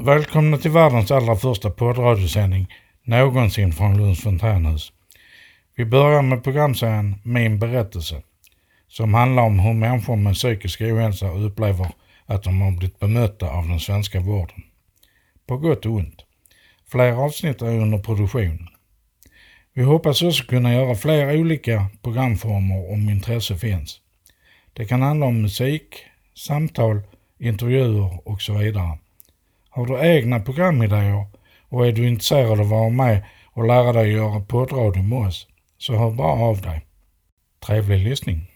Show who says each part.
Speaker 1: Välkomna till världens allra första poddradiosändning någonsin från Lunds fontänhus. Vi börjar med programserien Min berättelse som handlar om hur människor med psykisk ohälsa upplever att de har blivit bemötta av den svenska vården. På gott och ont. Fler avsnitt är under produktion. Vi hoppas också kunna göra fler olika programformer om intresse finns. Det kan handla om musik, samtal, intervjuer och så vidare. Har du egna programidéer och är du intresserad av att vara med och lära dig göra poddradio med oss så hör bara av dig. Trevlig lyssning!